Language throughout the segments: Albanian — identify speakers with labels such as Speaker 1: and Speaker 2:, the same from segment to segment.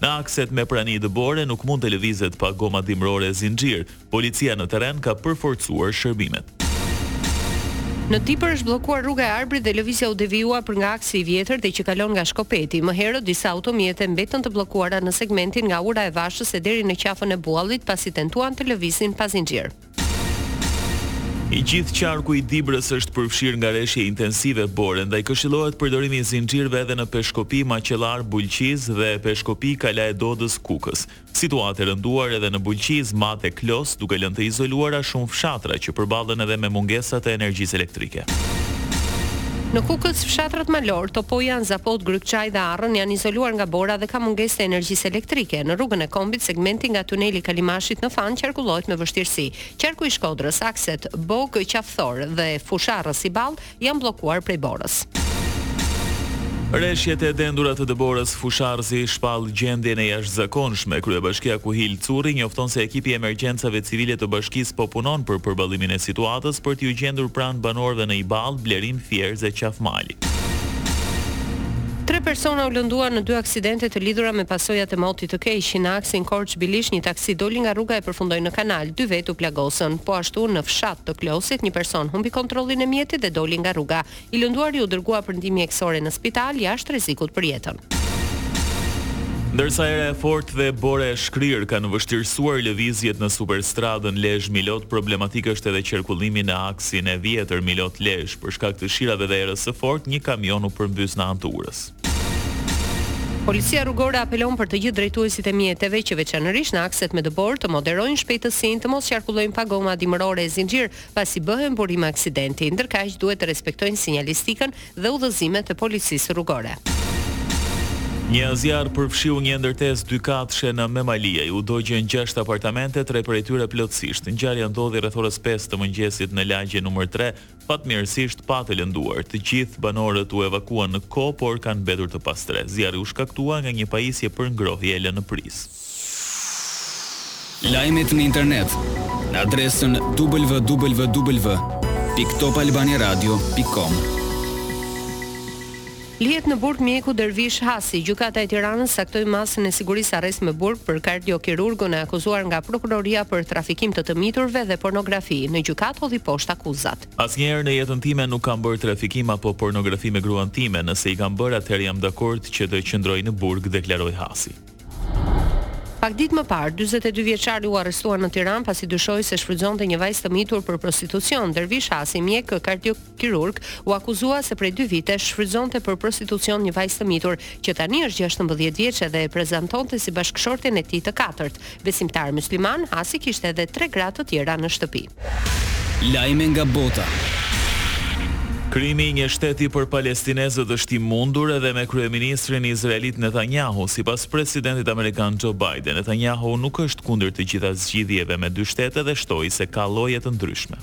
Speaker 1: Në
Speaker 2: akset me prani dëbore nuk mund të lëvizet pa goma dimërore e zinxhirë. Policia në terren ka përforcuar shërbimet.
Speaker 3: Në Dibër është bllokuar rruga e Arbrit dhe lëvizja u devijua për nga aksi i vjetër dhe që kalon nga Shkopeti. Më herët disa automjete mbetën të bllokuara në segmentin nga Ura e Vashës e deri në Qafën e Buallit pasi tentuan të lëviznin pa zinxhirë.
Speaker 2: I gjithë qarku i Dibrës është përfshirë nga reshje intensive bore, ndaj këshillohet përdorimi i zinxhirëve edhe në Peshkopi, Maqellarë, Bulqizë dhe Peshkopi, Kala e Dodës, Kukës. Situatë e rënduar edhe në Bulqizë, Mat e Klos, duke lënë të izoluara shumë fshatra që përballen edhe me mungesa të energjisë. elektrike.
Speaker 3: Në Kukës, fshatrat malorë, Topojan, Zapod, Grykë-Çajë dhe Arrën janë izoluar nga bora dhe ka mungesë të energjisë elektrike. Në rrugën e Kombit, segmenti nga tuneli i Kalimashit në Fan qarkullohet me vështirësi. Qarku i Shkodrës, akset Bogë-Qafë Thore dhe Fushë-Arrëz-Iballë janë bllokuar prej borës.
Speaker 2: Reshjet e dendura të dëborës Fushë-Arrëzi shpall gjendjen e jashtëzakonshme, kryebashkiaku Hil Curri njofton se ekipi i emergjencave civile të bashkisë po punon për përballimin e situatës për t'iu gjendur pranë banorëve në Iballë, Blerim, Fierzë e Qafë-Mali.
Speaker 3: Tre persona u lënduan në dy aksidente të lidhura me pasojat e motit të keq. Në aksin Korçë-Bilisht një taksi doli nga rruga e përfundoi në kanal, dy vetë u plagosën. Po ashtu në Fshat të Klosit një person humbi kontrollin e mjetit dhe doli nga rruga. I lënduari u dërgua për ndihmë mjekësore në spital, jashtë rrezikut për jetën.
Speaker 2: Ndërsa era e fortë dhe bora e shkrirë kanë vështirësuar lëvizjet në superstradën Lezhë-Milot, problematik është edhe qarkullimi në aksin e vjetër Milot-Lezhë. Për shkak të shirave dhe erës së fortë, një kamion u përmbys në anë të urës.
Speaker 3: Policia Rrugore apelon për të gjithë drejtuesit e mjeteve që veçanërisht në akset me dëborë të moderojnë shpejtësinë, të mos qarkullojnë pa goma dimërore e zinxhirë, pasi bëhen burim aksidenti, ndërkaq duhet të respektojnë sinjalistikën dhe udhëzimet e policisë rrugore.
Speaker 2: Një zjarr përfshiu një ndërtesë dykatëshe në Memaliaj. U dogjën gjashtë apartamente, tre prej tyre plotësisht. Ngjarja ndodhi rreth orës pesë të mëngjesit në lagjen numër tre. Fatmirësisht pa të lënduar. Të gjithë banorët u evakuuan në kohë, por kanë mbetur të pastrehë. Zjarri u shkaktua nga një pajisje për ngrohje e lënë në prizë.
Speaker 1: Lajmet në internet në adresën www.topalbaniaradio.com.
Speaker 3: Lihet në burg mjeku Dervish Hasi, Gjykata e Tiranës caktoi masën e sigurisë arrest me burg për kardiokirurgun e akuzuar nga Prokuroria për trafikim të të miturve dhe pornografi, në gjykatë hodhi poshtë akuzat.
Speaker 2: Asnjëherë në jetën time nuk kam bërë trafikim apo pornografi me gruan time, nëse i kam bërë atëherë jam dakord që të qëndroj në burg, deklaroi Hasi.
Speaker 3: Pak ditë më parë, dyzet e dy vjeçari u arrestua në Tiranë pasi dyshohej se shfrytëzonte një vajzë të mitur për prostitucion. Dervish Hasi, mjek kardiokirurg, u akuzua se prej dy vitesh shfrytëzonte për prostitucion një vajzë të mitur, që tani është gjashtëmbëdhjetë vjeçe dhe e prezantonte si bashkëshorten e tij të katërt. Besimtar mysliman, Hasi kishte edhe tre gra të tjera në shtëpi.
Speaker 1: Lajme nga bota.
Speaker 2: Krijimi i një shteti për palestinezët është i mundur edhe me kryeministrin izraelit Netanyahu, sipas presidentit amerikan Joe Biden. Netanyahu nuk është kundër të gjitha zgjidhjeve me dy shtete dhe shtoi se ka lloje të ndryshme.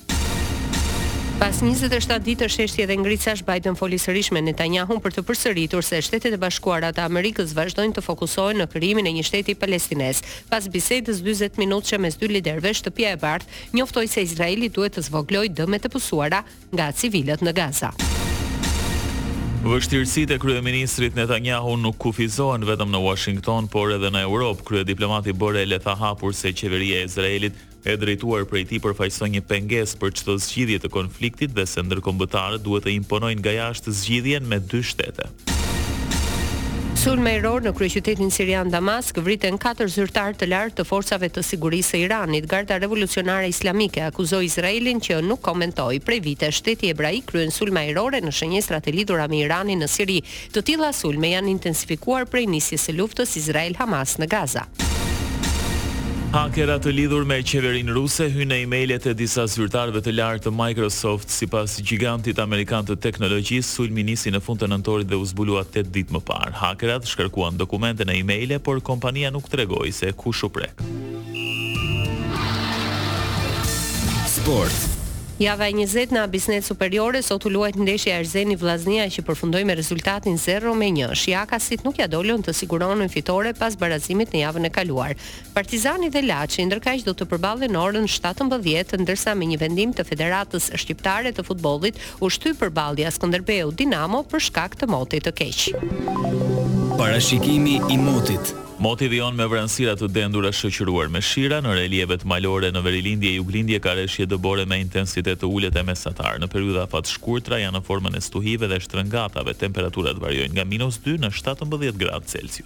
Speaker 3: Pas njëzet e shtatë ditësh heshtje dhe ngricash, Biden foli sërish me Netanyahun për të përsëritur se Shtetet e Bashkuara të Amerikës vazhdojnë të fokusohen në krijimin e një shteti palestinez. Pas bisedës dyzet minutëshe mes dy liderëve, Shtëpia e Bardhë njoftoi se Izraeli duhet të zvogëlojë dëmet e pësuara nga civilët në Gaza.
Speaker 2: Vështirësitë e kryeministrit Netanyahu nuk kufizohen vetëm në Uashington, por edhe në Europë. Kryediplomati Borrell e tha hapur se qeveria e Izraelit e drejtuar prej tij përfaqëson një pengesë për çdo zgjidhje të konfliktit dhe se ndërkombëtarët duhet të imponojnë nga jashtë zgjidhjen me dy shtete.
Speaker 3: Sulm ajror në kryeqytetin sirian Damask vriten katër zyrtarë të lartë të forcave të sigurisë së Iranit. Garda Revolucionare Islamike akuzoi Izraelin që nuk komentoi. Prej vitesh, shteti hebraik kryen sulme ajrore në shënjestrat e lidhura me Iranin në Siri, Të tilla sulme janë intensifikuar prej nisjes së luftës Izrael-Hamas në Gaza.
Speaker 2: Hakera të lidhur me qeverinë ruse hynë në e-mailet e disa zyrtarëve të lartë të Microsoft, sipas gjigantit amerikan të teknologjisë, sulmi nisi në fund të nëntorit dhe u zbulua tetë ditë më parë. Hakerat shkarkuan dokumente në e-maile, por kompania nuk tregoi se kush u prek.
Speaker 1: Sport.
Speaker 3: Java e njëzet në Abissnet Superiore, sot u luajt ndeshja Erzeni-Vllaznia që përfundoi me rezultatin zero me një. Shijakasit nuk ia dolën të siguronin fitore pas barazimit në javën e kaluar. Partizani dhe Laçi, ndërkaq do të përballen në orën shtatëmbëdhjetë, ndërsa me një vendim të Federatës Shqiptare të Futbollit u shty përballja Skënderbeu-Dinamo për shkak të motit të keq.
Speaker 1: Parashikimi i motit.
Speaker 2: Moti vijon me vranësira të dendura shoqëruar me shira, në relievet malore në verilindje e juglindje ka reshje dëbore me intensitet të ulët e mesatar, në periudha afatshkurtra janë në formën e stuhive dhe shtrëngatave, temperaturat variojnë nga minus dy në shtatëmbëdhjetë gradë Celsius.